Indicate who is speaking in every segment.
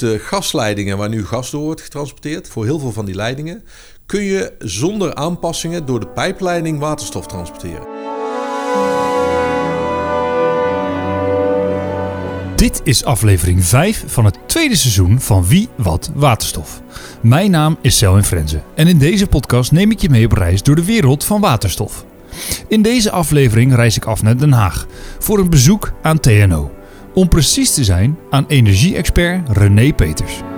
Speaker 1: De gasleidingen waar nu gas door wordt getransporteerd, voor heel veel van die leidingen, kun je zonder aanpassingen door de pijpleiding waterstof transporteren.
Speaker 2: Dit is aflevering 5 van het tweede seizoen van Wie Wat Waterstof. Mijn naam is Selwyn Frenzen en in deze podcast neem ik je mee op reis door de wereld van waterstof. In deze aflevering reis ik af naar Den Haag voor een bezoek aan TNO. Om precies te zijn aan energie-expert René Peters.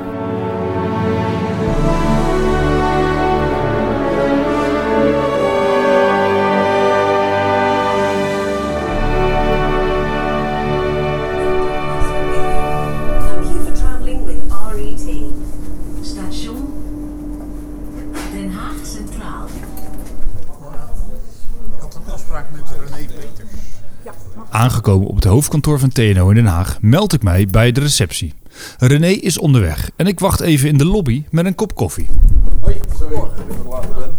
Speaker 2: Aangekomen op het hoofdkantoor van TNO in Den Haag meld ik mij bij de receptie. René is onderweg en ik wacht even in de lobby met een kop koffie.
Speaker 1: Hoi, sorry dat ik later ben.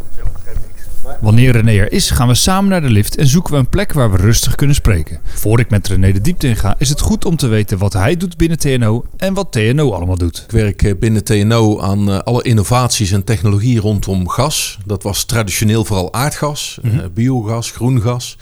Speaker 2: Wanneer René er is, gaan we samen naar de lift en zoeken we een plek waar we rustig kunnen spreken. Voor ik met René de diepte in ga, is het goed om te weten wat hij doet binnen TNO en wat TNO allemaal doet.
Speaker 1: Ik werk eh, binnen TNO aan eh, alle innovaties en technologie rondom gas. Dat was traditioneel vooral aardgas, eh, biogas, groen gas,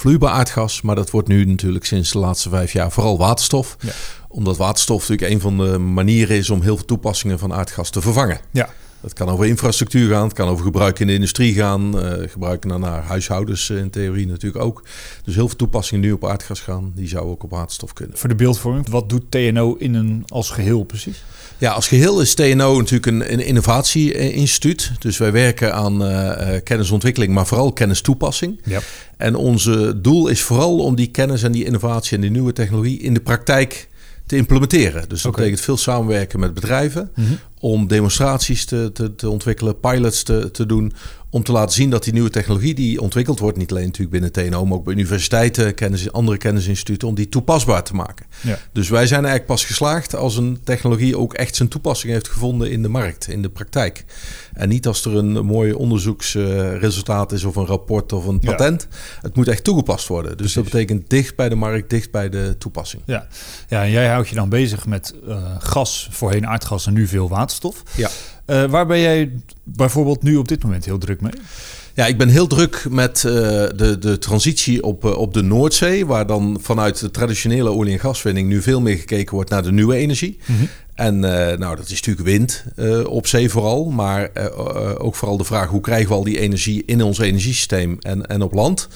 Speaker 1: vloeibaar aardgas. Maar dat wordt nu natuurlijk sinds de laatste vijf jaar vooral waterstof.
Speaker 2: Ja.
Speaker 1: Omdat waterstof natuurlijk een van de manieren is om heel veel toepassingen van aardgas te vervangen.
Speaker 2: Ja,
Speaker 1: Het kan over infrastructuur gaan, het kan over gebruik in de industrie gaan, eh gebruik naar, naar huishoudens eh, in theorie natuurlijk ook. Dus heel veel toepassingen nu op aardgas gaan, die zouden ook op waterstof kunnen.
Speaker 2: voor de beeldvorming, wat doet TNO in een als geheel precies?
Speaker 1: Ja, als geheel is TNO natuurlijk een, een innovatie-instituut. Dus wij werken aan eh, eh, kennisontwikkeling, maar vooral kennistoepassing.
Speaker 2: Ja.
Speaker 1: En onze doel is vooral om die kennis en die innovatie en die nieuwe technologie in de praktijk te implementeren. Dus dat betekent veel samenwerken met bedrijven om demonstraties te, te, te ontwikkelen, pilots te, te doen, om te laten zien dat die nieuwe technologie die ontwikkeld wordt, niet alleen natuurlijk binnen TNO, maar ook bij universiteiten, kennis, andere kennisinstituten, om die toepasbaar te maken.
Speaker 2: Ja.
Speaker 1: Dus wij zijn eigenlijk pas geslaagd als een technologie ook echt zijn toepassing heeft gevonden in de markt, in de praktijk. En niet als er een mooi onderzoeksresultaat is of een rapport of een
Speaker 2: Ja.
Speaker 1: patent. Het moet echt toegepast worden. Dus dat betekent dicht bij de markt, dicht bij de toepassing.
Speaker 2: Ja. ja, en jij houdt je dan bezig met eh, gas, voorheen aardgas en nu veel waterstof.
Speaker 1: Ja.
Speaker 2: Eh, waar ben jij bijvoorbeeld nu op dit moment heel druk mee?
Speaker 1: Ja, ik ben heel druk met eh, de, de transitie op, eh, op de Noordzee, waar dan vanuit de traditionele olie- en gaswinning nu veel meer gekeken wordt naar de nieuwe energie. En eh, nou, dat is natuurlijk wind eh, op zee vooral, maar eh, ook vooral de vraag hoe krijgen we al die energie in ons energiesysteem en, en op land.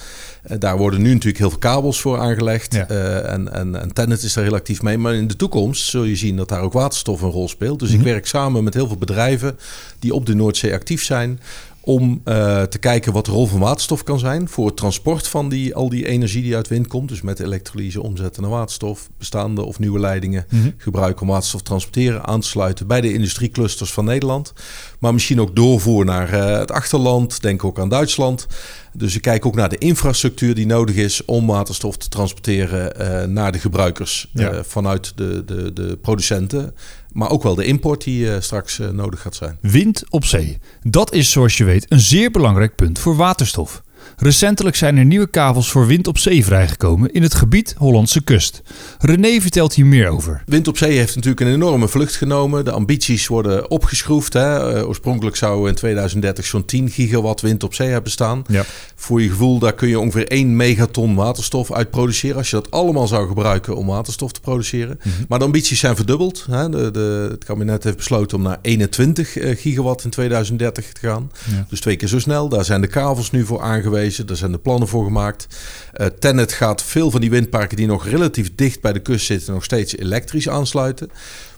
Speaker 1: Daar worden nu natuurlijk heel veel kabels voor aangelegd
Speaker 2: Ja.
Speaker 1: en, en, en Tennet is daar heel actief mee. Maar in de toekomst zul je zien dat daar ook waterstof een rol speelt. Dus ik werk samen met heel veel bedrijven die op de Noordzee actief zijn om eh, te kijken wat de rol van waterstof kan zijn voor het transport van die, al die energie die uit wind komt. Dus met elektrolyse omzetten naar waterstof, bestaande of nieuwe leidingen gebruiken om waterstof te transporteren, aan te sluiten bij de industrieclusters van Nederland. Maar misschien ook doorvoeren naar eh, het achterland, denk ook aan Duitsland. Dus ik kijk ook naar de infrastructuur die nodig is om waterstof te transporteren eh, naar de gebruikers
Speaker 2: Ja.
Speaker 1: vanuit de, de, de producenten. Maar ook wel de import die eh, straks eh, nodig gaat zijn.
Speaker 2: Wind op zee. Dat is, zoals je weet, een zeer belangrijk punt voor waterstof. Recentelijk zijn er nieuwe kavels voor wind op zee vrijgekomen in het gebied Hollandse kust. René vertelt hier meer over.
Speaker 1: Wind op zee heeft natuurlijk een enorme vlucht genomen. De ambities worden opgeschroefd. Hè. Eh, oorspronkelijk zou in 2030 zo'n 10 gigawatt wind op zee hebben staan.
Speaker 2: Ja.
Speaker 1: Voor je gevoel, daar kun je ongeveer 1 megaton waterstof uit produceren. Als je dat allemaal zou gebruiken om waterstof te produceren. Maar de ambities zijn verdubbeld. Hè. De, de, het kabinet heeft besloten om naar 21 eh, gigawatt in 2030 te gaan.
Speaker 2: Ja.
Speaker 1: Dus twee keer zo snel. Daar zijn de kavels nu voor aangewezen. Daar zijn de plannen voor gemaakt. Eh Tennet gaat veel van die windparken die nog relatief dicht bij de kust zitten... nog steeds elektrisch aansluiten.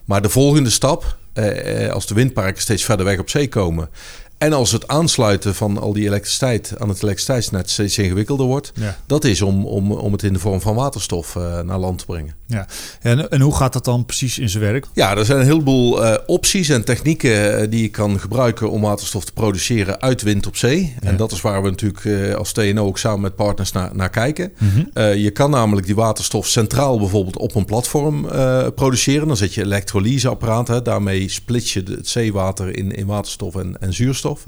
Speaker 1: Maar de volgende stap, eh, eh, als de windparken steeds verder weg op zee komen... en als het aansluiten van al die elektriciteit aan het elektriciteitsnet steeds ingewikkelder wordt...
Speaker 2: Ja.
Speaker 1: dat is om, om, om het in de vorm van waterstof eh, naar land te brengen.
Speaker 2: Ja. En, en hoe gaat dat dan precies in zijn werk?
Speaker 1: Ja, er zijn een heleboel eh, opties en technieken eh, die je kan gebruiken om waterstof te produceren uit wind op zee.
Speaker 2: Ja.
Speaker 1: En dat is waar we natuurlijk als TNO ook samen met partners naar, naar kijken.
Speaker 2: Mhm.
Speaker 1: Je kan namelijk die waterstof centraal bijvoorbeeld op een platform produceren. Dan zet je elektrolyseapparaat, hè, daarmee split je het zeewater in, in waterstof en, en zuurstof. Waterstof.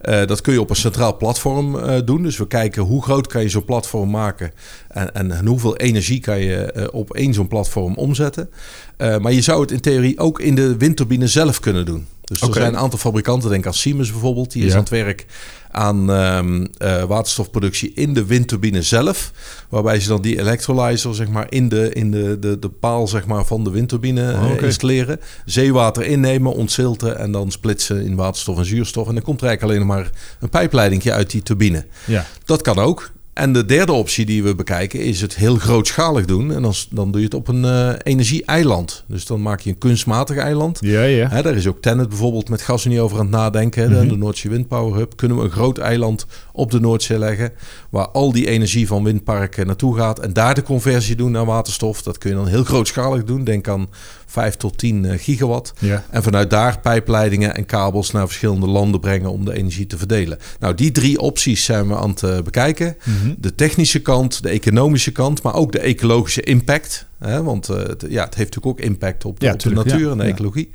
Speaker 1: Eh, dat kun je op een centraal platform eh, doen. Dus we kijken hoe groot kan je zo'n platform maken en, en, hoeveel energie kan je eh, op één zo'n platform omzetten. Maar je zou het in theorie ook in de windturbine zelf kunnen doen. Dus er zijn een aantal fabrikanten, denk aan Siemens bijvoorbeeld, die is
Speaker 2: Ja.
Speaker 1: aan het werk aan ehm, eh, waterstofproductie in de windturbine zelf. Waarbij ze dan die electrolyzer zeg maar, in, de, in de, de, de paal zeg maar, van de windturbine eh,
Speaker 2: Oh, oké.
Speaker 1: installeren. Zeewater innemen, ontzilten en dan splitsen in waterstof en zuurstof. En dan komt er eigenlijk alleen nog maar een pijpleidingje uit die turbine.
Speaker 2: Ja.
Speaker 1: Dat kan ook. En de derde optie die we bekijken is het heel grootschalig doen. En dan, dan doe je het op een eh, energie-eiland. Dus dan maak je een kunstmatig eiland.
Speaker 2: Ja, ja.
Speaker 1: Hè, daar is ook Tennet bijvoorbeeld met GasUnie over aan het nadenken. hè,
Speaker 2: Mhm.
Speaker 1: De Noordzee Windpower Hub. Kunnen we een groot eiland op de Noordzee leggen... waar al die energie van windparken naartoe gaat... en daar de conversie doen naar waterstof. Dat kun je dan heel grootschalig doen. Denk aan 5 tot 10 eh, gigawatt.
Speaker 2: Ja.
Speaker 1: En vanuit daar pijpleidingen en kabels naar verschillende landen brengen... om de energie te verdelen. Nou, die drie opties zijn we aan het eh, bekijken.
Speaker 2: Mhm.
Speaker 1: De technische kant, de economische kant... maar ook de ecologische impact. Hè? Want eh, het, ja, het heeft natuurlijk ook impact op de,
Speaker 2: Ja,
Speaker 1: op de
Speaker 2: tuurlijk,
Speaker 1: natuur
Speaker 2: ja.
Speaker 1: en de ecologie.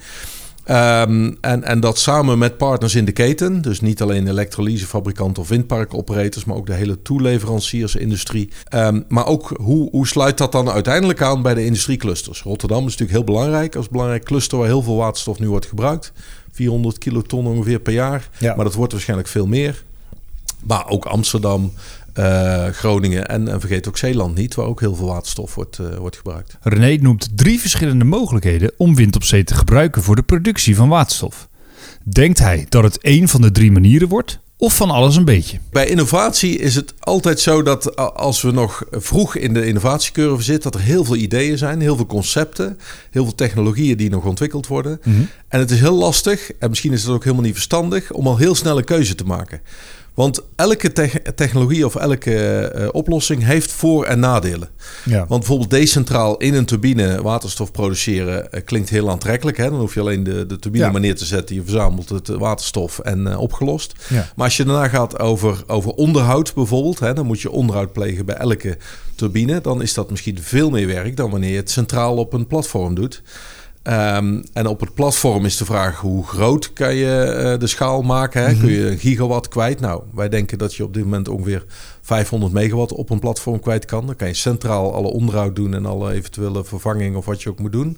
Speaker 1: Ehm, en, en dat samen met partners in de keten. Dus niet alleen elektrolysefabrikanten of windparkoperators, maar ook de hele toeleveranciersindustrie. Ehm, maar ook hoe, hoe sluit dat dan uiteindelijk aan bij de industrieclusters? Rotterdam is natuurlijk heel belangrijk als belangrijk cluster waar heel veel waterstof nu wordt gebruikt. 400 kiloton ongeveer per jaar.
Speaker 2: Ja.
Speaker 1: Maar dat wordt waarschijnlijk veel meer. Maar ook Amsterdam, eh, Groningen en, en vergeet ook Zeeland niet, waar ook heel veel waterstof wordt, eh, wordt gebruikt.
Speaker 2: René noemt drie verschillende mogelijkheden om wind op zee te gebruiken voor de productie van waterstof. Denkt hij dat het één van de drie manieren wordt of van alles een beetje?
Speaker 1: Bij innovatie is het altijd zo dat als we nog vroeg in de innovatiecurve zitten, dat er heel veel ideeën zijn, heel veel concepten, heel veel technologieën die nog ontwikkeld worden. En het is heel lastig, en misschien is het ook helemaal niet verstandig, om al heel snel een keuze te maken. Want elke tech- technologie of elke eh, oplossing heeft voor- en nadelen.
Speaker 2: Ja.
Speaker 1: Want bijvoorbeeld decentraal in een turbine waterstof produceren eh, klinkt heel aantrekkelijk. Hè? Dan hoef je alleen de, de turbine
Speaker 2: Ja.
Speaker 1: maar neer te zetten. Je verzamelt het eh, waterstof en opgelost.
Speaker 2: Ja.
Speaker 1: Maar als je daarna gaat over, over onderhoud bijvoorbeeld. Hè? Dan moet je onderhoud plegen bij elke turbine. Dan is dat misschien veel meer werk dan wanneer je het centraal op een platform doet. Ehm, en op het platform is de vraag hoe groot kan je eh, de schaal maken? Hè? Kun je een gigawatt kwijt? Nou, wij denken dat je op dit moment ongeveer 500 megawatt op een platform kwijt kan. Dan kan je centraal alle onderhoud doen en alle eventuele vervanging of wat je ook moet doen.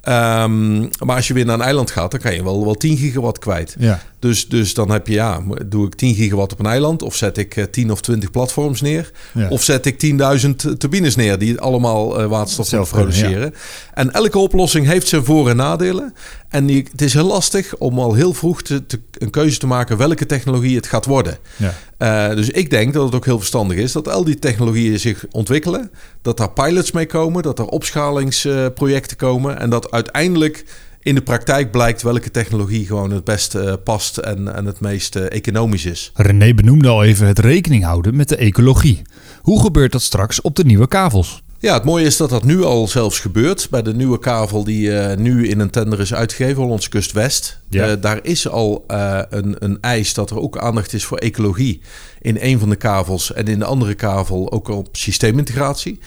Speaker 1: Ehm, maar als je weer naar een eiland gaat, dan kan je wel, wel 10 gigawatt kwijt.
Speaker 2: Ja.
Speaker 1: Dus, dus dan heb je, ja, doe ik 10 gigawatt op een eiland of zet ik eh, 10 of 20 platforms neer?
Speaker 2: Ja.
Speaker 1: Of zet ik 10.000 turbines neer die allemaal eh, waterstof
Speaker 2: Zelf
Speaker 1: produceren? En elke oplossing heeft zijn voor- en nadelen. En die, het is heel lastig om al heel vroeg te, te- een keuze te maken welke technologie het gaat worden.
Speaker 2: Ja.
Speaker 1: Eh, dus ik denk dat het ook heel verstandig is dat al die technologieën zich ontwikkelen. Dat daar pilots mee komen, dat er opschalingsprojecten komen. En dat uiteindelijk in de praktijk blijkt welke technologie gewoon het beste eh, past en, en het meest eh, economisch is.
Speaker 2: René benoemde al even het rekening houden met de ecologie. Hoe gebeurt dat straks op de nieuwe kavels?
Speaker 1: Ja, het mooie is dat dat nu al zelfs gebeurt. Bij de nieuwe kavel die eh, nu in een tender is uitgegeven, Hollandse Kust West.
Speaker 2: Ja.
Speaker 1: Daar is al een, een eis dat er ook aandacht is voor ecologie in een van de kavels. En in de andere kavel ook op systeemintegratie.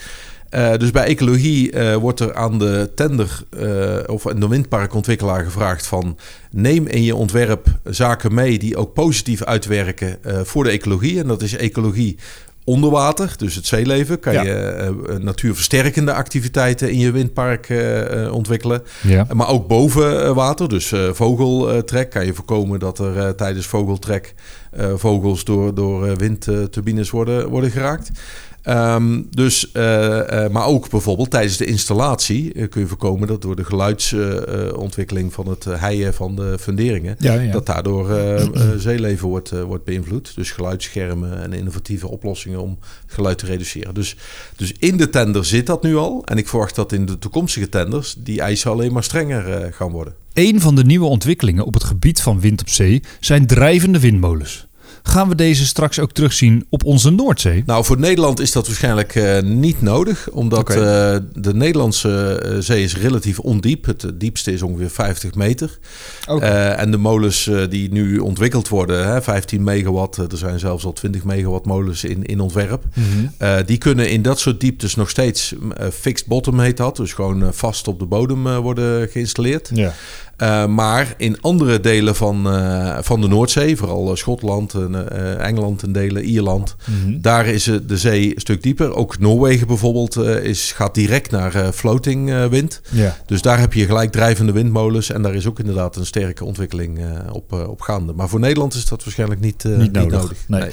Speaker 1: Eh, dus bij ecologie eh, wordt er aan de tender eh, of aan de windparkontwikkelaar gevraagd van neem in je ontwerp zaken mee die ook positief uitwerken voor de ecologie. En dat is ecologie onder water, dus het zeeleven. Kan
Speaker 2: Ja.
Speaker 1: je natuurversterkende activiteiten in je windpark ontwikkelen.
Speaker 2: Ja.
Speaker 1: Maar ook boven water, dus vogeltrek. Kan je voorkomen dat er tijdens vogeltrek vogels door, door eh, windturbines worden, worden geraakt. Ehm, dus, eh, eh, maar ook bijvoorbeeld tijdens de installatie eh, kun je voorkomen dat door de geluidsontwikkeling van het eh, heien van de funderingen,
Speaker 2: Ja, ja.
Speaker 1: dat daardoor eh, eh, zeeleven wordt, eh, wordt beïnvloed. Dus geluidsschermen en innovatieve oplossingen om geluid te reduceren. Dus, dus in de tender zit dat nu al. En ik verwacht dat in de toekomstige tenders die eisen alleen maar strenger eh, gaan worden.
Speaker 2: Een van de nieuwe ontwikkelingen op het gebied van wind op zee zijn drijvende windmolens. Gaan we deze straks ook terugzien op onze Noordzee?
Speaker 1: Nou, voor Nederland is dat waarschijnlijk eh, niet nodig, omdat eh, de Nederlandse eh, zee is relatief ondiep. Het diepste is ongeveer 50 meter. Eh, en de molens die nu ontwikkeld worden, hè, 15 megawatt, er zijn zelfs al 20 megawatt molens in, in ontwerp.
Speaker 2: Mhm.
Speaker 1: Die kunnen in dat soort dieptes nog steeds fixed bottom heet dat, dus gewoon vast op de bodem worden geïnstalleerd.
Speaker 2: Ja.
Speaker 1: Eh, maar in andere delen van, eh, van de Noordzee, vooral eh, Schotland, en, Engeland en delen, Ierland,
Speaker 2: Mhm.
Speaker 1: daar is de zee een stuk dieper. Ook Noorwegen bijvoorbeeld is, gaat direct naar floating wind.
Speaker 2: Ja.
Speaker 1: Dus daar heb je gelijk drijvende windmolens. En daar is ook inderdaad een sterke ontwikkeling op, op gaande. Maar voor Nederland is dat waarschijnlijk niet,
Speaker 2: Niet
Speaker 1: niet
Speaker 2: nodig.
Speaker 1: nodig.
Speaker 2: Nee.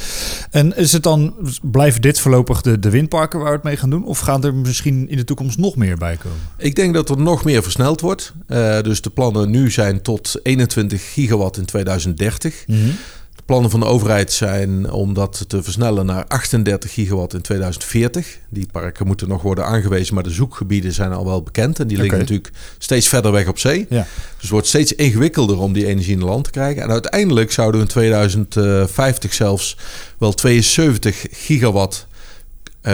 Speaker 2: En is het dan, blijven dit voorlopig de, de windparken waar we het mee gaan doen? Of gaan er misschien in de toekomst nog meer bij komen?
Speaker 1: Ik denk dat er nog meer versneld wordt. Dus de plannen nu zijn tot 21 gigawatt in 2030. De plannen van de overheid zijn om dat te versnellen naar 38 gigawatt in 2040. Die parken moeten nog worden aangewezen, maar de zoekgebieden zijn al wel bekend. En die liggen natuurlijk steeds verder weg op zee.
Speaker 2: Ja.
Speaker 1: Dus het wordt steeds ingewikkelder om die energie in land te krijgen. En uiteindelijk zouden we in 2050 zelfs wel 72 gigawatt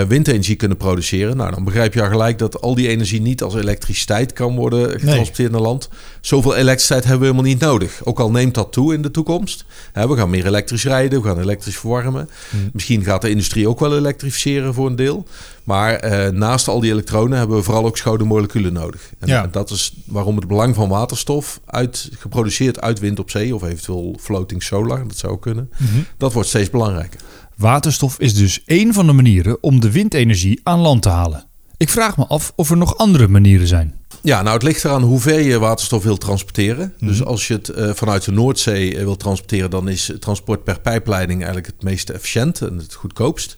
Speaker 1: windenergie kunnen produceren. Nou, dan begrijp je al gelijk dat al die energie niet als elektriciteit kan worden getransporteerd naar land. Zoveel elektriciteit hebben we helemaal niet nodig. Ook al neemt dat toe in de toekomst. We gaan meer elektrisch rijden, we gaan elektrisch verwarmen. Misschien gaat de industrie ook wel elektrificeren voor een deel. Maar eh, naast al die elektronen hebben we vooral ook schouder moleculen nodig. En,
Speaker 2: Ja.
Speaker 1: en dat is waarom het belang van waterstof, uit, geproduceerd uit wind op zee of eventueel floating solar, dat zou kunnen, dat wordt steeds belangrijker.
Speaker 2: Waterstof is dus één van de manieren om de windenergie aan land te halen. Ik vraag me af of er nog andere manieren zijn.
Speaker 1: Ja, nou het ligt eraan hoe ver je waterstof wilt transporteren. Dus als je het eh, vanuit de Noordzee eh, wilt transporteren, dan is transport per pijpleiding eigenlijk het meest efficiënt en het goedkoopst.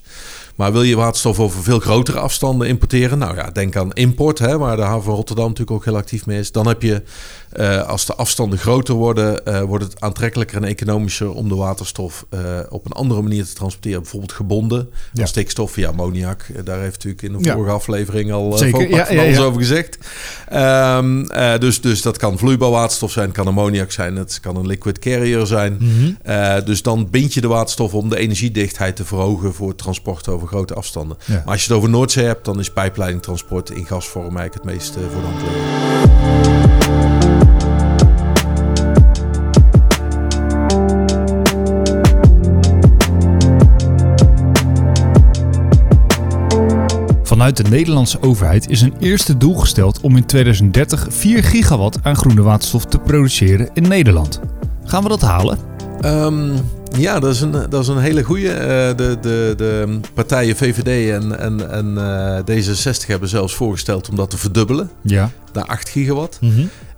Speaker 1: Maar wil je waterstof over veel grotere afstanden importeren? Nou ja, denk aan import, hè, waar de haven van Rotterdam natuurlijk ook heel actief mee is. Dan heb je, eh, als de afstanden groter worden, wordt het aantrekkelijker en economischer om de waterstof op een andere manier te transporteren. Bijvoorbeeld gebonden,
Speaker 2: Ja.
Speaker 1: stikstof via ammoniak. Daar heeft natuurlijk in de
Speaker 2: Ja.
Speaker 1: vorige aflevering al
Speaker 2: Zeker, ja,
Speaker 1: alles
Speaker 2: ja.
Speaker 1: over gezegd. Ehm, eh, dus, dus dat kan vloeibaar waterstof zijn, kan ammoniak zijn, het kan een liquid carrier zijn.
Speaker 2: Mhm.
Speaker 1: Eh, dus dan bind je de waterstof om de energiedichtheid te verhogen voor het transport over grote afstanden.
Speaker 2: Ja.
Speaker 1: Maar als je het over Noordzee hebt, dan is pijpleidingtransport in gasvorm eigenlijk het meest eh, voor de hand
Speaker 2: Vanuit de Nederlandse overheid is een eerste doel gesteld om in 2030 4 gigawatt aan groene waterstof te produceren in Nederland. Gaan we dat halen?
Speaker 1: Ehm, ja, dat is een, dat is een hele goede. de, de, de partijen VVD en, en, en eh, D66 hebben zelfs voorgesteld om dat te verdubbelen
Speaker 2: Ja.
Speaker 1: naar 8 gigawatt.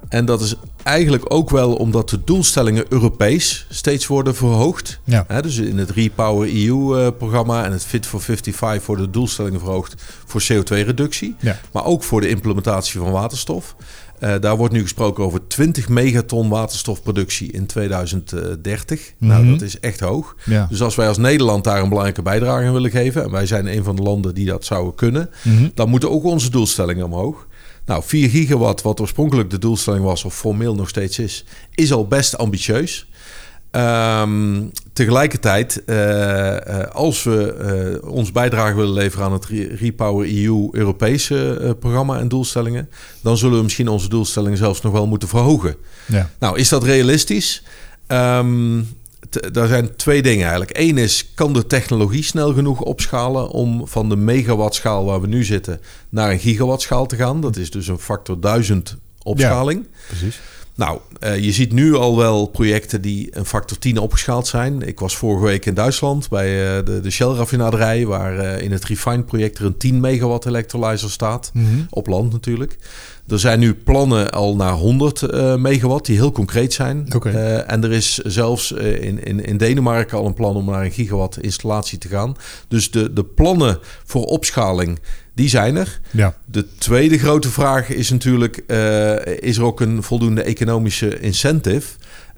Speaker 1: En dat is eigenlijk ook wel omdat de doelstellingen Europees steeds worden verhoogd.
Speaker 2: Ja.
Speaker 1: Dus in het Repower EU-programma en het Fit for 55 worden de doelstellingen verhoogd voor CO2-reductie.
Speaker 2: Ja.
Speaker 1: Maar ook voor de implementatie van waterstof. Eh, daar wordt nu gesproken over 20 megaton waterstofproductie in 2030. Nou,
Speaker 2: Mhm.
Speaker 1: dat is echt hoog.
Speaker 2: Ja.
Speaker 1: Dus als wij als Nederland daar een belangrijke bijdrage aan willen geven... en wij zijn een van de landen die dat zouden kunnen...
Speaker 2: Mhm.
Speaker 1: dan moeten ook onze doelstellingen omhoog. Nou, 4 gigawatt, wat oorspronkelijk de doelstelling was... of formeel nog steeds is, is al best ambitieus. Ehm, tegelijkertijd, eh, eh, als we eh, ons bijdrage willen leveren aan het Re- Repower EU Europese programma en doelstellingen, dan zullen we misschien onze doelstellingen zelfs nog wel moeten verhogen.
Speaker 2: Ja.
Speaker 1: Nou, is dat realistisch? Ehm t- daar zijn twee dingen eigenlijk. Eén is, kan de technologie snel genoeg opschalen om van de megawattschaal waar we nu zitten naar een gigawattschaal te gaan? Dat is dus een factor 1000 opschaling.
Speaker 2: Precies.
Speaker 1: Nou, eh, je ziet nu al wel projecten die een factor 10 opgeschaald zijn. Ik was vorige week in Duitsland bij eh, de, de Shell-raffinaderij... waar eh, in het Refine-project er een 10 megawatt electrolyzer staat.
Speaker 2: Mhm.
Speaker 1: Op land natuurlijk. Er zijn nu plannen al naar 100 eh, megawatt die heel concreet zijn. En er is zelfs in, in, in Denemarken al een plan om naar een gigawatt installatie te gaan. Dus de, de plannen voor opschaling, die zijn er.
Speaker 2: Ja.
Speaker 1: De tweede grote vraag is natuurlijk: eh, is er ook een voldoende economische incentive?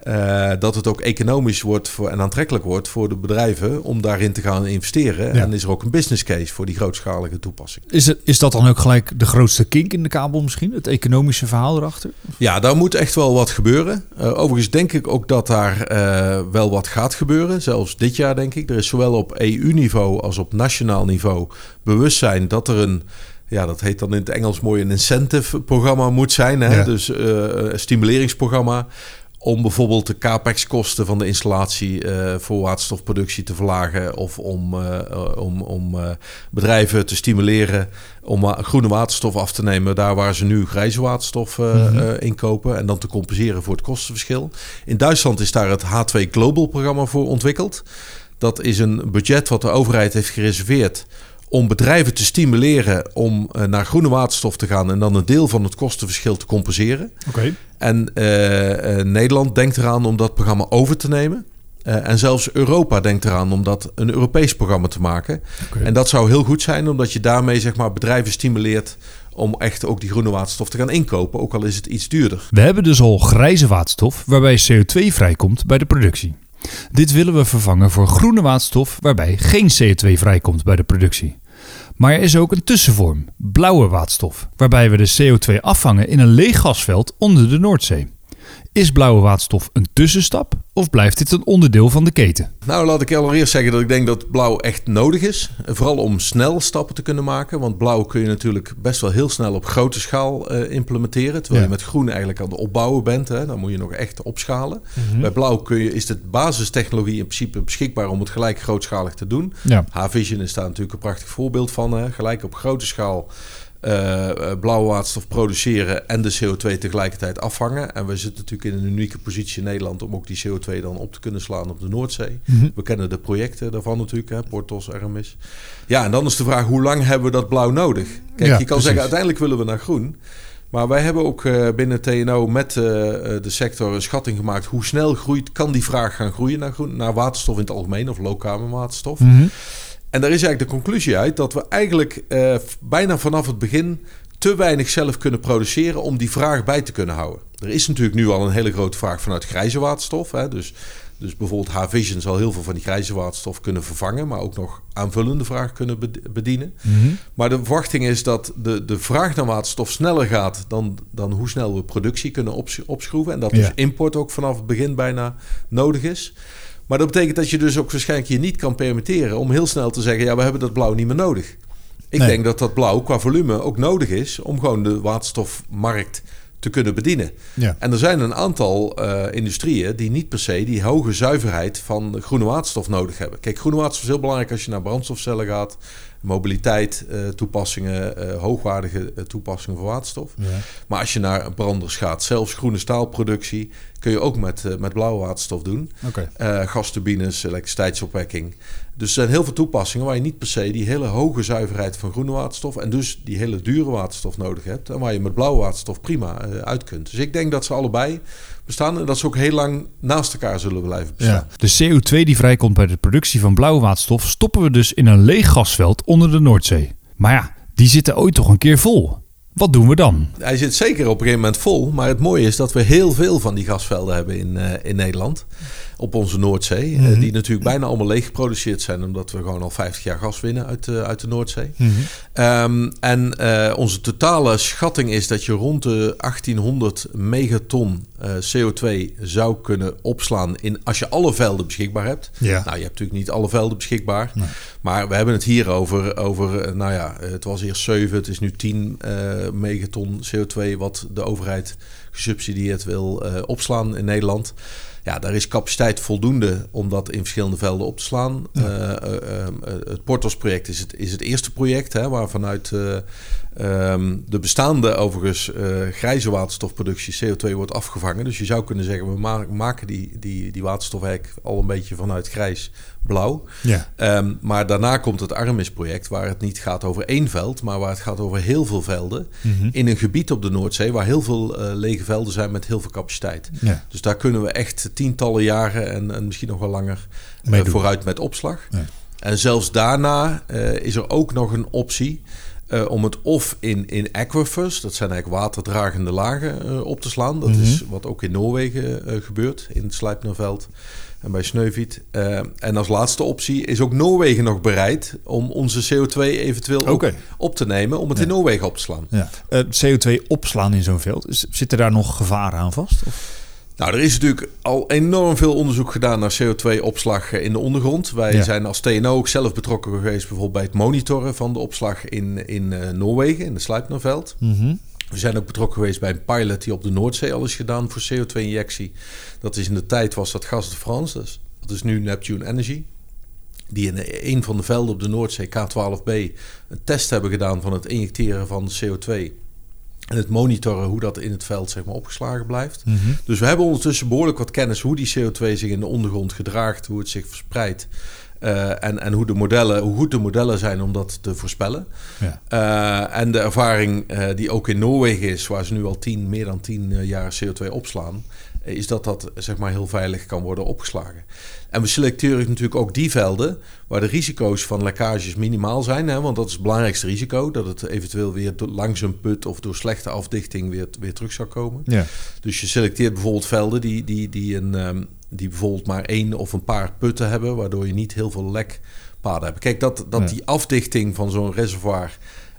Speaker 1: Eh, dat het ook economisch wordt voor, en aantrekkelijk wordt voor de bedrijven om daarin te gaan investeren.
Speaker 2: Ja.
Speaker 1: En is er ook een business case voor die grootschalige toepassing.
Speaker 2: Is, het, is dat dan ook gelijk de grootste kink in de kabel misschien? Het economische verhaal erachter?
Speaker 1: Ja, daar moet echt wel wat gebeuren. Eh, overigens denk ik ook dat daar eh, wel wat gaat gebeuren. Zelfs dit jaar denk ik. Er is zowel op EU-niveau als op nationaal niveau bewustzijn dat er een... Ja, dat heet dan in het Engels mooi een incentive-programma moet zijn. Hè?
Speaker 2: Ja.
Speaker 1: Dus een stimuleringsprogramma om bijvoorbeeld de capex-kosten van de installatie eh, voor waterstofproductie te verlagen. Of om, eh, eh, om, om bedrijven te stimuleren om groene waterstof af te nemen. Daar waar ze nu grijze waterstof eh, eh, inkopen. En dan te compenseren voor het kostenverschil. In Duitsland is daar het H2 Global programma voor ontwikkeld. Dat is een budget wat de overheid heeft gereserveerd om bedrijven te stimuleren om eh, naar groene waterstof te gaan en dan een deel van het kostenverschil te compenseren.
Speaker 2: Oké.
Speaker 1: En eh, eh, Nederland denkt eraan om dat programma over te nemen. En zelfs Europa denkt eraan om dat een Europees programma te maken. En dat zou heel goed zijn, omdat je daarmee zeg maar, bedrijven stimuleert om echt ook die groene waterstof te gaan inkopen, ook al is het iets duurder.
Speaker 2: We hebben dus al grijze waterstof waarbij CO2 vrijkomt bij de productie. Dit willen we vervangen voor groene waterstof waarbij geen CO2 vrijkomt bij de productie. Maar er is ook een tussenvorm, blauwe waterstof, waarbij we de CO2 afvangen in een leeg gasveld onder de Noordzee. Is blauwe waterstof een tussenstap of blijft dit een onderdeel van de keten?
Speaker 1: Nou, laat ik allereerst zeggen dat ik denk dat blauw echt nodig is. Vooral om snel stappen te kunnen maken. Want blauw kun je natuurlijk best wel heel snel op grote schaal eh, implementeren. Terwijl
Speaker 2: Ja.
Speaker 1: je met groen eigenlijk aan het opbouwen bent. Hè. Dan moet je nog echt opschalen.
Speaker 2: Mhm.
Speaker 1: Bij blauw kun je, is de basistechnologie in principe beschikbaar om het gelijk grootschalig te doen.
Speaker 2: Ja.
Speaker 1: H-Vision is daar natuurlijk een prachtig voorbeeld van. Hè. Gelijk op grote schaal eh, eh, blauwe waterstof produceren en de CO2 tegelijkertijd afvangen. En we zitten natuurlijk in een unieke positie in Nederland om ook die CO2 dan op te kunnen slaan op de Noordzee.
Speaker 2: Mhm.
Speaker 1: We kennen de projecten daarvan natuurlijk, hè, Portos, Aramis. Ja, en dan is de vraag, hoe lang hebben we dat blauw nodig? Kijk,
Speaker 2: Ja,
Speaker 1: je kan
Speaker 2: precies.
Speaker 1: zeggen, uiteindelijk willen we naar groen. Maar wij hebben ook eh, binnen TNO met eh, eh, de sector een schatting gemaakt... hoe snel groeit, kan die vraag gaan groeien naar, groen, naar waterstof in het algemeen... of low-carbon waterstof.
Speaker 2: Mhm.
Speaker 1: En daar is eigenlijk de conclusie uit dat we eigenlijk eh, bijna vanaf het begin te weinig zelf kunnen produceren om die vraag bij te kunnen houden. Er is natuurlijk nu al een hele grote vraag vanuit grijze waterstof. Hè? Dus, dus bijvoorbeeld H-Vision zal heel veel van die grijze waterstof kunnen vervangen, maar ook nog aanvullende vraag kunnen bed- bedienen.
Speaker 2: Mhm.
Speaker 1: Maar de verwachting is dat de, de vraag naar waterstof sneller gaat dan, dan hoe snel we productie kunnen ops- opschroeven. En dat dus import ook vanaf het begin bijna nodig is. Maar dat betekent dat je dus ook waarschijnlijk je niet kan permitteren om heel snel te zeggen: ja, we hebben dat blauw niet meer nodig. Ik
Speaker 2: Nee.
Speaker 1: denk dat dat blauw qua volume ook nodig is om gewoon de waterstofmarkt te kunnen bedienen.
Speaker 2: Ja.
Speaker 1: En er zijn een aantal eh, industrieën die niet per se die hoge zuiverheid van groene waterstof nodig hebben. Kijk, groene waterstof is heel belangrijk als je naar brandstofcellen gaat, mobiliteit, eh, toepassingen, eh, hoogwaardige eh, toepassingen voor waterstof.
Speaker 2: Ja.
Speaker 1: Maar als je naar branders gaat, zelfs groene staalproductie, kun je ook met, met blauwe waterstof doen. Eh, gasturbines, elektriciteitsopwekking. Dus er zijn heel veel toepassingen waar je niet per se die hele hoge zuiverheid van groene waterstof en dus die hele dure waterstof nodig hebt. En waar je met blauwe waterstof prima uit kunt. Dus ik denk dat ze allebei bestaan en dat ze ook heel lang naast elkaar zullen blijven bestaan.
Speaker 2: Ja. De CO2 die vrijkomt bij de productie van blauwe waterstof stoppen we dus in een leeg gasveld onder de Noordzee. Maar ja, die zitten ooit toch een keer vol. Wat doen we dan?
Speaker 1: Hij zit zeker op een gegeven moment vol. Maar het mooie is dat we heel veel van die gasvelden hebben in, eh, in Nederland. Op onze Noordzee. eh,
Speaker 2: Mhm.
Speaker 1: die natuurlijk bijna allemaal leeg geproduceerd zijn. Omdat we gewoon al 50 jaar gas winnen uit, de uit de Noordzee. Ehm, en eh, onze totale schatting is dat je rond de 1800 megaton eh, CO2 zou kunnen opslaan. In, als je alle velden beschikbaar hebt.
Speaker 2: Ja.
Speaker 1: Nou, je hebt natuurlijk niet alle velden beschikbaar. Maar we hebben het hier over, over eh, nou ja, het was eerst 7, het is nu 10 eh, megaton CO2 wat de overheid gesubsidieerd wil eh, opslaan in Nederland. Ja, daar is capaciteit voldoende om dat in verschillende velden op te slaan. Eh, eh, eh, het Portos-project is het, is het eerste project hè, waar vanuit eh, ehm, de bestaande overigens grijze waterstofproductie CO2 wordt afgevangen. Dus je zou kunnen zeggen, we ma- maken die, die, die waterstof eigenlijk al een beetje vanuit grijs blauw.
Speaker 2: Ja.
Speaker 1: Ehm, maar daarna komt het Armis-project, waar het niet gaat over één veld, maar waar het gaat over heel veel velden.
Speaker 2: Mhm.
Speaker 1: In een gebied op de Noordzee waar heel veel eh, lege velden zijn met heel veel capaciteit.
Speaker 2: Ja.
Speaker 1: Dus daar kunnen we echt tientallen jaren en, en misschien nog wel langer
Speaker 2: Mee doen.
Speaker 1: vooruit met opslag.
Speaker 2: Ja.
Speaker 1: En zelfs daarna eh, is er ook nog een optie om het of in, in aquifers, dat zijn eigenlijk waterdragende lagen, op te slaan. Dat
Speaker 2: Mhm.
Speaker 1: is wat ook in Noorwegen gebeurt, in het Sleipnerveld en bij Snøhvit. Eh, en als laatste optie is ook Noorwegen nog bereid om onze CO2 eventueel op te nemen, om het
Speaker 2: Ja.
Speaker 1: in Noorwegen op te slaan.
Speaker 2: Ja. Eh, CO2 opslaan in zo'n veld. Zitten daar nog gevaren aan vast? Of?
Speaker 1: Nou, er is natuurlijk al enorm veel onderzoek gedaan naar CO2-opslag in de ondergrond. Wij
Speaker 2: Ja.
Speaker 1: zijn als TNO ook zelf betrokken geweest bijvoorbeeld bij het monitoren van de opslag in, in eh, Noorwegen, in de Sleipnerveld.
Speaker 2: Mhm.
Speaker 1: We zijn ook betrokken geweest bij een pilot die op de Noordzee al is gedaan voor CO2-injectie. Dat is in de tijd was dat Gas de France, dus dat is nu Neptune Energy. Die in een van de velden op de Noordzee, K12B, een test hebben gedaan van het injecteren van CO2. En het monitoren hoe dat in het veld zeg maar, opgeslagen blijft.
Speaker 2: Mhm.
Speaker 1: Dus we hebben ondertussen behoorlijk wat kennis hoe die CO2 zich in de ondergrond gedraagt, hoe het zich verspreidt. Eh, en en hoe, de modellen, hoe goed de modellen zijn om dat te voorspellen.
Speaker 2: Ja.
Speaker 1: Eh, en de ervaring eh, die ook in Noorwegen is, waar ze nu al tien, meer dan 10 eh, jaar CO2 opslaan, is dat dat zeg maar, heel veilig kan worden opgeslagen. En we selecteren natuurlijk ook die velden waar de risico's van lekkages minimaal zijn. Hè, want dat is het belangrijkste risico, dat het eventueel weer langs een put of door slechte afdichting weer, weer terug zou komen.
Speaker 2: Ja.
Speaker 1: Dus je selecteert bijvoorbeeld velden die, die, die, een, ehm, die bijvoorbeeld maar één of een paar putten hebben, waardoor je niet heel veel lekpaden hebt. Kijk, dat, dat
Speaker 2: Ja.
Speaker 1: die afdichting van zo'n reservoir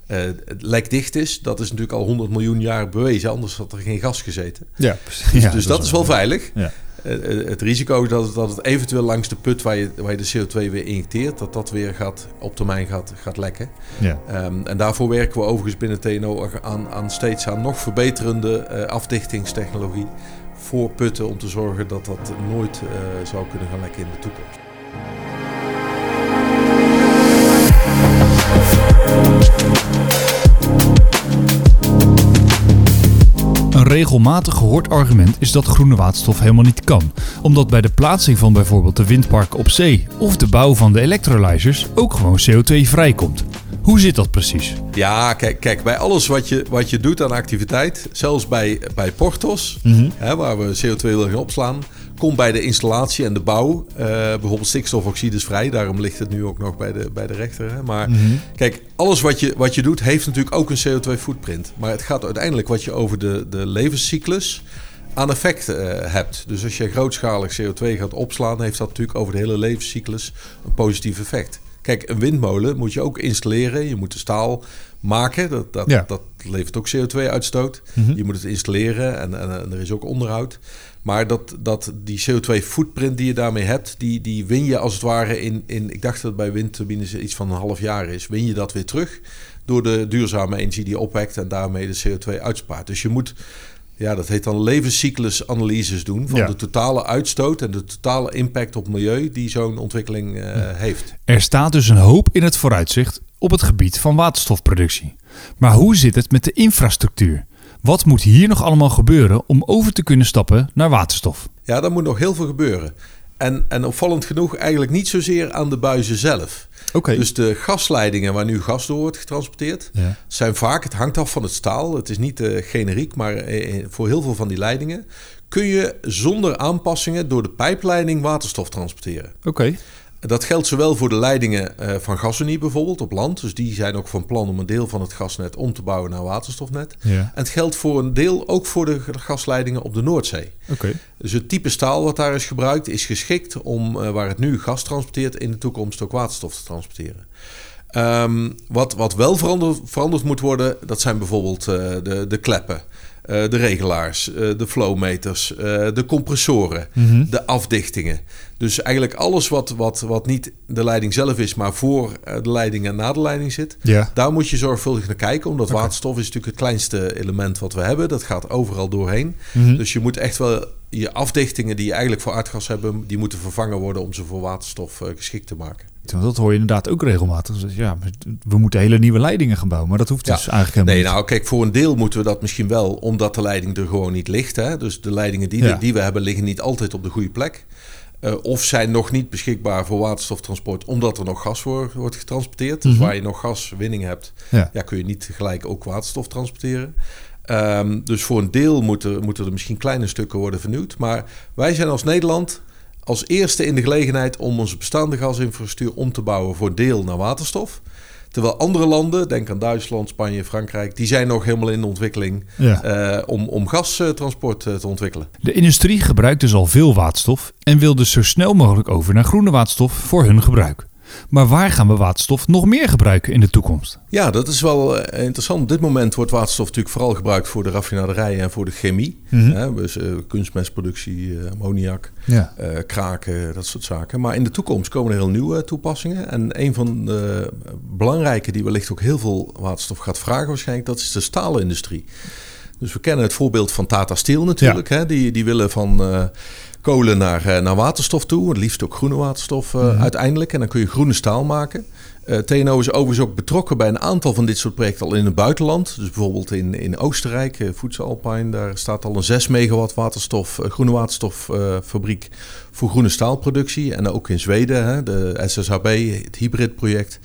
Speaker 1: eh, lekdicht is, dat is natuurlijk al 100 miljoen jaar bewezen, anders had er geen gas gezeten.
Speaker 2: Ja, precies.
Speaker 1: Dus,
Speaker 2: Ja,
Speaker 1: dus dat, is wel veilig.
Speaker 2: Ja.
Speaker 1: Eh, eh, het risico is dat, het- dat het eventueel langs de put waar je, waar je de CO2 weer injecteert, dat dat weer gaat, op termijn gaat, gaat lekken.
Speaker 2: Ja.
Speaker 1: Ehm, en daarvoor werken we overigens binnen TNO aan, aan steeds aan nog verbeterende afdichtingstechnologie voor putten om te zorgen dat dat nooit zou kunnen gaan lekken in de toekomst.
Speaker 2: Regelmatig gehoord argument is dat groene waterstof helemaal niet kan, omdat bij de plaatsing van bijvoorbeeld de windparken op zee of de bouw van de electrolyzers ook gewoon CO2 vrijkomt. Hoe zit dat precies?
Speaker 1: Ja, kijk, kijk bij alles wat je, wat je doet aan activiteit, zelfs bij, bij Portos, hè, waar we CO2 willen gaan opslaan, komt bij de installatie en de bouw eh, bijvoorbeeld stikstofoxide is vrij. Daarom ligt het nu ook nog bij de, bij de rechter. Hè. Maar kijk, alles wat je, wat je doet heeft natuurlijk ook een CO2-footprint. Maar het gaat uiteindelijk wat je over de, de levenscyclus aan effect eh, hebt. Dus als je grootschalig CO2 gaat opslaan, heeft dat natuurlijk over de hele levenscyclus een positief effect. Kijk, een windmolen moet je ook installeren. Je moet de staal maken. Dat, dat,
Speaker 2: Ja.
Speaker 1: dat levert ook CO2-uitstoot. Je moet het installeren en, en, en er is ook onderhoud. Maar dat, dat die CO2-footprint die je daarmee hebt, die, die win je als het ware in, in... Ik dacht dat bij windturbines iets van een half jaar is. Win je dat weer terug door de duurzame energie die je opwekt en daarmee de CO2 uitspaart. Dus je moet... Ja, dat heet dan levenscyclusanalyses doen van
Speaker 2: Ja.
Speaker 1: de totale uitstoot en de totale impact op milieu die zo'n ontwikkeling eh, heeft.
Speaker 2: Er staat dus een hoop in het vooruitzicht op het gebied van waterstofproductie. Maar hoe zit het met de infrastructuur? Wat moet hier nog allemaal gebeuren om over te kunnen stappen naar waterstof?
Speaker 1: Ja, daar moet nog heel veel gebeuren. En, en opvallend genoeg eigenlijk niet zozeer aan de buizen zelf. Dus de gasleidingen waar nu gas door wordt getransporteerd,
Speaker 2: Ja.
Speaker 1: zijn vaak, het hangt af van het staal. Het is niet eh, generiek, maar eh, voor heel veel van die leidingen kun je zonder aanpassingen door de pijpleiding waterstof transporteren.
Speaker 2: Oké.
Speaker 1: Dat geldt zowel voor de leidingen eh, van GasUnie bijvoorbeeld op land. Dus die zijn ook van plan om een deel van het gasnet om te bouwen naar waterstofnet.
Speaker 2: Ja.
Speaker 1: En het geldt voor een deel ook voor de gasleidingen op de Noordzee.
Speaker 2: Oké.
Speaker 1: Dus het type staal wat daar is gebruikt is geschikt om eh, waar het nu gas transporteert in de toekomst ook waterstof te transporteren. Ehm, wat, wat wel veranderd, veranderd moet worden, dat zijn bijvoorbeeld eh, de, de kleppen, de regelaars, eh, de flowmeters, eh, de compressoren, de afdichtingen. Dus eigenlijk alles wat, wat, wat niet de leiding zelf is, maar voor eh, de leiding en na de leiding zit.
Speaker 2: Ja.
Speaker 1: Daar moet je zorgvuldig naar kijken, omdat waterstof is natuurlijk het kleinste element wat we hebben. Dat gaat overal doorheen. Dus je moet echt wel je afdichtingen die je eigenlijk voor aardgas hebben, die moeten vervangen worden om ze voor waterstof eh, geschikt te maken.
Speaker 2: Want dat hoor je inderdaad ook regelmatig. Dus ja, we moeten hele nieuwe leidingen gaan bouwen. Maar dat hoeft dus
Speaker 1: Ja.
Speaker 2: eigenlijk helemaal
Speaker 1: Nee,
Speaker 2: niet.
Speaker 1: nou kijk, voor een deel moeten we dat misschien wel, omdat de leiding er gewoon niet ligt. Hè? Dus de leidingen die,
Speaker 2: Ja.
Speaker 1: die we hebben liggen niet altijd op de goede plek. Eh, of zijn nog niet beschikbaar voor waterstoftransport, omdat er nog gas voor wordt getransporteerd. Dus waar je nog gaswinning hebt,
Speaker 2: Mhm. Ja.
Speaker 1: ja, kun je niet tegelijk ook waterstof transporteren. Ehm, dus voor een deel moeten, moeten er misschien kleine stukken worden vernieuwd. Maar wij zijn als Nederland als eerste in de gelegenheid om onze bestaande gasinfrastructuur om te bouwen voor deel naar waterstof. Terwijl andere landen, denk aan Duitsland, Spanje, Frankrijk, die zijn nog helemaal in de ontwikkeling
Speaker 2: Ja.
Speaker 1: eh, om, om gastransport eh, te ontwikkelen.
Speaker 2: De industrie gebruikt dus al veel waterstof en wil dus zo snel mogelijk over naar groene waterstof voor hun gebruik. Maar waar gaan we waterstof nog meer gebruiken in de toekomst?
Speaker 1: Ja, dat is wel eh, interessant. Op dit moment wordt waterstof natuurlijk vooral gebruikt voor de raffinaderijen en voor de chemie.
Speaker 2: Mhm.
Speaker 1: Hè, dus eh, kunstmestproductie, eh, ammoniak,
Speaker 2: Ja.
Speaker 1: kraken, dat soort zaken. Maar in de toekomst komen er heel nieuwe toepassingen. En een van de belangrijke die wellicht ook heel veel waterstof gaat vragen waarschijnlijk, dat is de staalindustrie. Dus we kennen het voorbeeld van Tata Steel natuurlijk. Hè? Die, die willen van kolen naar, eh, naar waterstof toe. Het liefst ook groene waterstof eh, uiteindelijk. En dan kun je groene staal maken. Eh TNO is overigens ook betrokken bij een aantal van dit soort projecten al in het buitenland. Dus bijvoorbeeld in, in Oostenrijk, Alpine, daar staat al een 6 megawatt waterstof, eh, groene waterstoffabriek voor groene staalproductie. En ook in Zweden, hè, de SSHB, het hybridproject,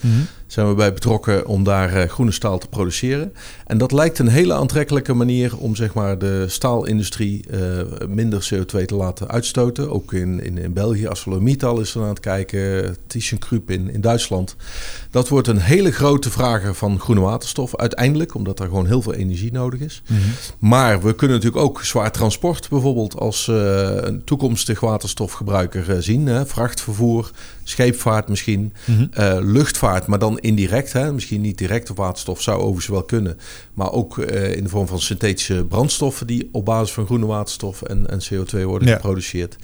Speaker 1: zijn we bij betrokken om daar groene staal te produceren. En dat lijkt een hele aantrekkelijke manier om zeg maar, de staalindustrie minder CO2 te laten uitstoten. Ook in, in, in België, ArcelorMittal is er aan het kijken, ThyssenKrupp in, in Duitsland. Dat wordt een hele grote vrager van groene waterstof uiteindelijk, omdat er gewoon heel veel energie nodig is. Maar we kunnen natuurlijk ook zwaar transport bijvoorbeeld als eh, een toekomstig waterstofgebruiker eh, zien. Hè? Vrachtvervoer, scheepvaart misschien, eh, luchtvaart, maar dan indirect. Hè? Misschien niet direct op waterstof, zou overigens wel kunnen. Maar ook in de vorm van synthetische brandstoffen die op basis van groene waterstof en, en CO2 worden
Speaker 2: Ja.
Speaker 1: geproduceerd.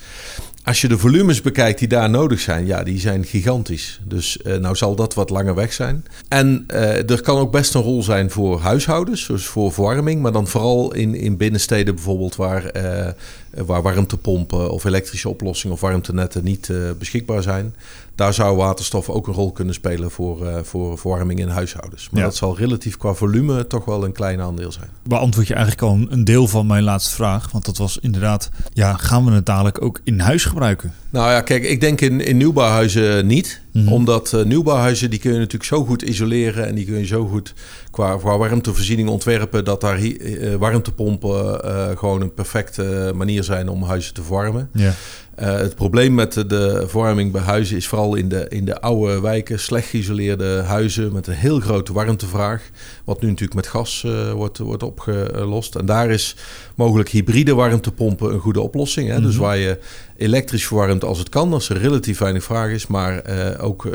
Speaker 1: Als je de volumes bekijkt die daar nodig zijn, ja, die zijn gigantisch. Dus nou zal dat wat langer weg zijn. En eh, er kan ook best een rol zijn voor huishoudens, dus voor verwarming. Maar dan vooral in, in binnensteden bijvoorbeeld waar, eh, waar warmtepompen of elektrische oplossingen of warmtenetten niet eh, beschikbaar zijn. Daar zou waterstof ook een rol kunnen spelen voor, eh, voor verwarming in huishoudens. Maar
Speaker 2: Ja.
Speaker 1: dat zal relatief qua volume toch wel een klein aandeel zijn.
Speaker 3: beantwoord je eigenlijk al een- deel van mijn laatste vraag. Want dat was inderdaad, ja, gaan we het dadelijk ook in huis gebruiken?
Speaker 1: Nou ja, kijk, ik denk in, in nieuwbouwhuizen niet.
Speaker 3: Mhm.
Speaker 1: Omdat eh, nieuwbouwhuizen die kun je natuurlijk zo goed isoleren en die kun je zo goed qua, qua warmtevoorziening ontwerpen dat daar eh, warmtepompen eh, gewoon een perfecte manier zijn om huizen te verwarmen.
Speaker 3: Ja.
Speaker 1: Eh, het probleem met de, verwarming bij huizen is vooral in de, in de oude wijken, slecht geïsoleerde huizen met een heel grote warmtevraag. Wat nu natuurlijk met gas wordt, wordt opgelost. En daar is mogelijk hybride warmtepompen een goede oplossing. Hè? Dus waar je elektrisch verwarmt als het kan, als er relatief weinig vraag is, maar ook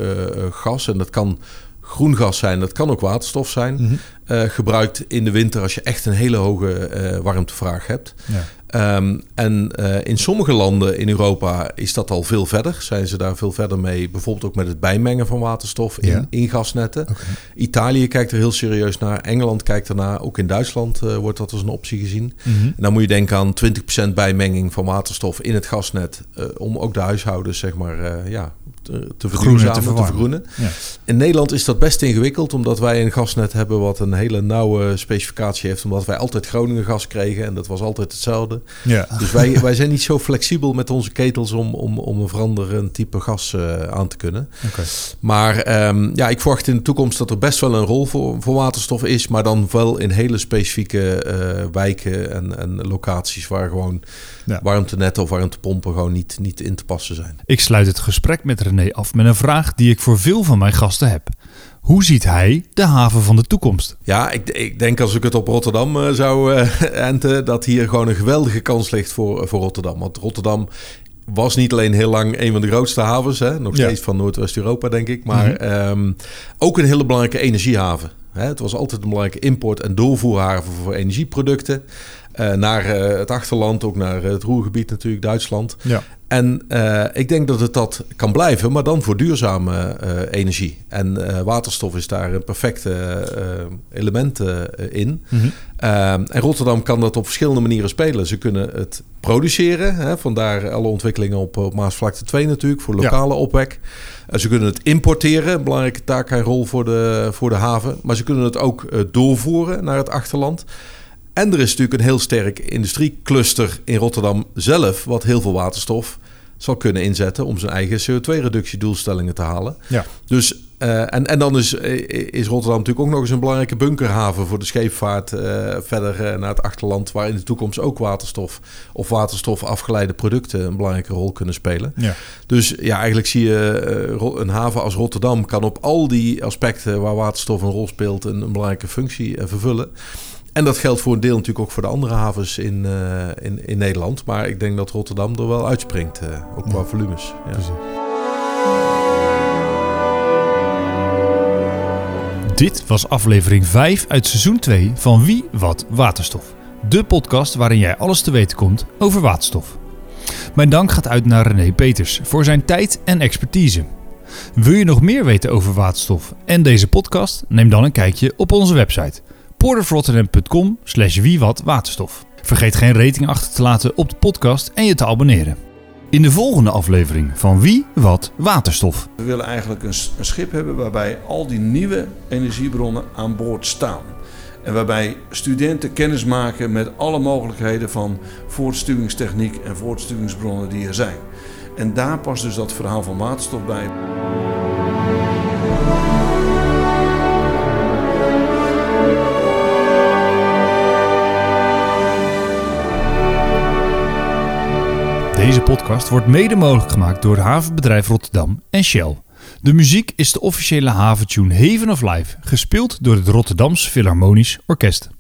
Speaker 1: gas. En dat kan groen gas zijn, dat kan ook waterstof zijn. eh, gebruikt in de winter als je echt een hele hoge eh, warmtevraag hebt.
Speaker 3: Ja.
Speaker 1: Ehm, en eh, in sommige landen in Europa is dat al veel verder. Zijn ze daar veel verder mee. Bijvoorbeeld ook met het bijmengen van waterstof in,
Speaker 3: Ja.
Speaker 1: in gasnetten. Italië kijkt er heel serieus naar. Engeland kijkt ernaar. Ook in Duitsland wordt dat als een optie gezien.
Speaker 3: Mhm.
Speaker 1: En dan moet je denken aan 20% bijmenging van waterstof in het gasnet. om ook de huishoudens zeg maar, ja, te, te verduurzamen, te, vergroenen.
Speaker 3: Ja.
Speaker 1: In Nederland is dat best ingewikkeld, omdat wij een gasnet hebben wat een hele nauwe specificatie heeft. Omdat wij altijd Groningen gas kregen en dat was altijd hetzelfde.
Speaker 3: Ja.
Speaker 1: Dus wij, wij zijn niet zo flexibel met onze ketels om, om, om een veranderend type gas eh, aan te kunnen.
Speaker 3: Oké.
Speaker 1: Maar ehm, ja, ik verwacht in de toekomst dat er best wel een rol voor, voor waterstof is. Maar dan wel in hele specifieke eh, wijken en, en locaties waar gewoon
Speaker 3: Ja.
Speaker 1: warmtenetten of warmtepompen gewoon niet, niet in te passen zijn.
Speaker 2: Ik sluit het gesprek met René af met een vraag die ik voor veel van mijn gasten heb. Hoe ziet hij de haven van de toekomst?
Speaker 1: Ja, ik, ik denk als ik het op Rotterdam eh, zou eh, enten, dat hier gewoon een geweldige kans ligt voor, voor Rotterdam. Want Rotterdam was niet alleen heel lang een van de grootste havens, hè, nog
Speaker 3: Ja.
Speaker 1: steeds van Noordwest-Europa, denk ik, maar ehm, ook een hele belangrijke energiehaven. Het was altijd een belangrijke import- en doorvoerhaven voor energieproducten. eh, naar eh, het achterland, ook naar het Roergebied natuurlijk, Duitsland.
Speaker 3: Ja.
Speaker 1: En eh, ik denk dat het dat kan blijven, maar dan voor duurzame eh, energie. En eh, waterstof is daar een perfecte eh, element eh, in.
Speaker 3: Mhm.
Speaker 1: Ehm, en Rotterdam kan dat op verschillende manieren spelen. Ze kunnen het produceren, hè, vandaar alle ontwikkelingen op, op Maasvlakte 2 natuurlijk, voor lokale opwek. Eh, ze kunnen het importeren, een belangrijke taak en rol voor de, voor de haven. Maar ze kunnen het ook eh, doorvoeren naar het achterland. En er is natuurlijk een heel sterk industriecluster in Rotterdam zelf, wat heel veel waterstof zal kunnen inzetten om zijn eigen CO2-reductiedoelstellingen te halen.
Speaker 3: Ja.
Speaker 1: Dus Eh, en, en dan is, is Rotterdam natuurlijk ook nog eens een belangrijke bunkerhaven voor de scheepvaart eh, verder eh, naar het achterland, waar in de toekomst ook waterstof of waterstof afgeleide producten een belangrijke rol kunnen spelen.
Speaker 3: Ja.
Speaker 1: Dus ja, eigenlijk zie je eh, een haven als Rotterdam kan op al die aspecten waar waterstof een rol speelt een, een belangrijke functie eh, vervullen. En dat geldt voor een deel natuurlijk ook voor de andere havens in, eh, in, in Nederland. Maar ik denk dat Rotterdam er wel uitspringt, eh, ook qua volumes. Ja.
Speaker 2: Dit was aflevering 5 uit seizoen 2 van Wie Wat Waterstof. De podcast waarin jij alles te weten komt over waterstof. Mijn dank gaat uit naar René Peters voor zijn tijd en expertise. Wil je nog meer weten over waterstof en deze podcast? Neem dan een kijkje op onze website porterofrotterdam.com slash wiewatwaterstof. Vergeet geen rating achter te laten op de podcast en je te abonneren. In de volgende aflevering van Wie Wat Waterstof.
Speaker 4: We willen eigenlijk een, schip hebben waarbij al die nieuwe energiebronnen aan boord staan. En waarbij studenten kennis maken met alle mogelijkheden van voortstuwingstechniek en voortstuwingsbronnen die er zijn. En daar past dus dat verhaal van waterstof bij.
Speaker 2: Deze podcast wordt mede mogelijk gemaakt door Havenbedrijf Rotterdam en Shell. De muziek is de officiële haventune Haven of Life, gespeeld door het Rotterdams Philharmonisch Orkest.